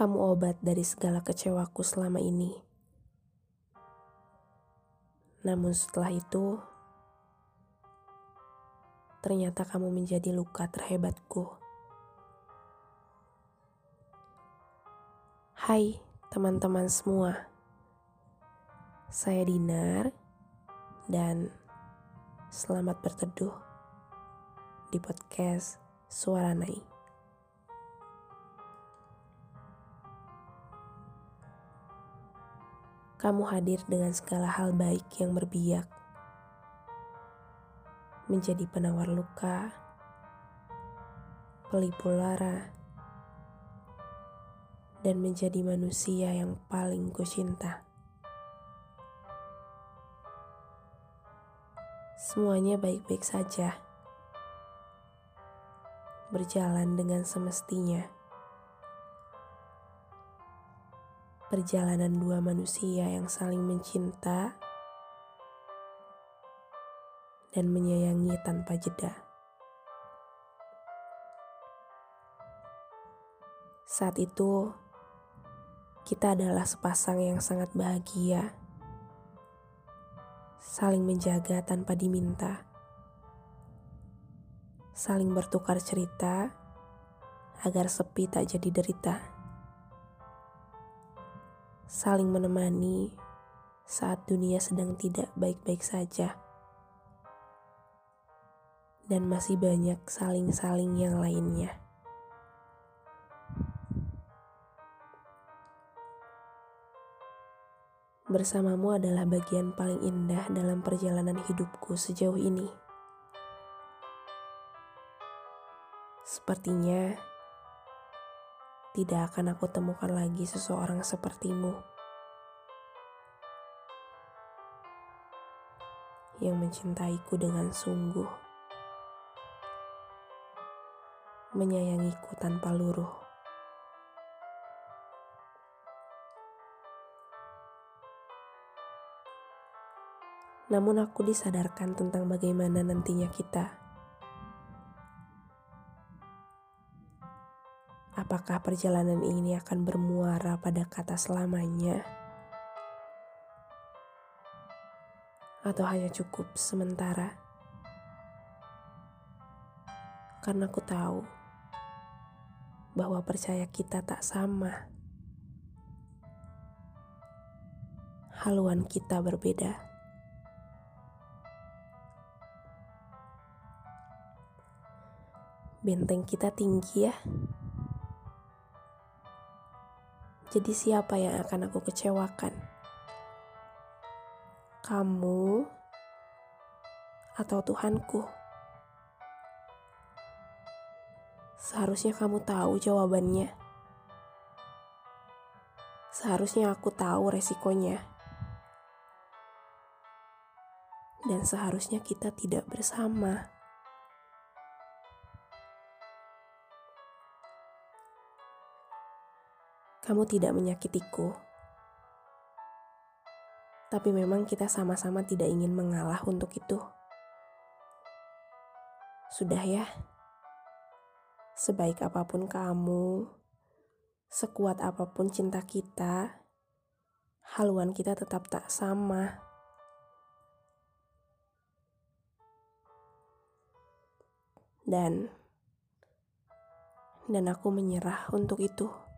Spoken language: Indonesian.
Kamu obat dari segala kecewaku selama ini. Namun setelah itu, ternyata kamu menjadi luka terhebatku. Hai teman-teman semua, saya Dinar dan selamat berteduh di podcast Suara Nai. Kamu hadir dengan segala hal baik yang berbiak, menjadi penawar luka, pelipul lara, dan menjadi manusia yang paling kucinta. Semuanya baik-baik saja, berjalan dengan semestinya. Perjalanan dua manusia yang saling mencinta dan menyayangi tanpa jeda. Saat itu, kita adalah sepasang yang sangat bahagia, saling menjaga tanpa diminta, saling bertukar cerita agar sepi tak jadi derita saling menemani saat dunia sedang tidak baik-baik saja, dan masih banyak saling-saling yang lainnya. Bersamamu adalah bagian paling indah dalam perjalanan hidupku sejauh ini. Sepertinya tidak akan aku temukan lagi seseorang sepertimu. Yang mencintaiku dengan sungguh, menyayangiku tanpa luruh. Namun aku disadarkan tentang bagaimana nantinya kita Apakah perjalanan ini akan bermuara pada kata selamanya? Atau hanya cukup sementara? Karena aku tahu bahwa percaya kita tak sama. Haluan kita berbeda. Benteng kita tinggi ya. Jadi siapa yang akan aku kecewakan? Kamu atau Tuhanku? Seharusnya kamu tahu jawabannya. Seharusnya aku tahu resikonya. Dan seharusnya kita tidak bersama. Kamu tidak menyakitiku, tapi memang kita sama-sama tidak ingin mengalah untuk itu. Sudah ya, sebaik apa pun kamu, sekuat apa pun cinta kita, haluan kita tetap tak sama. Dan dan aku menyerah untuk itu.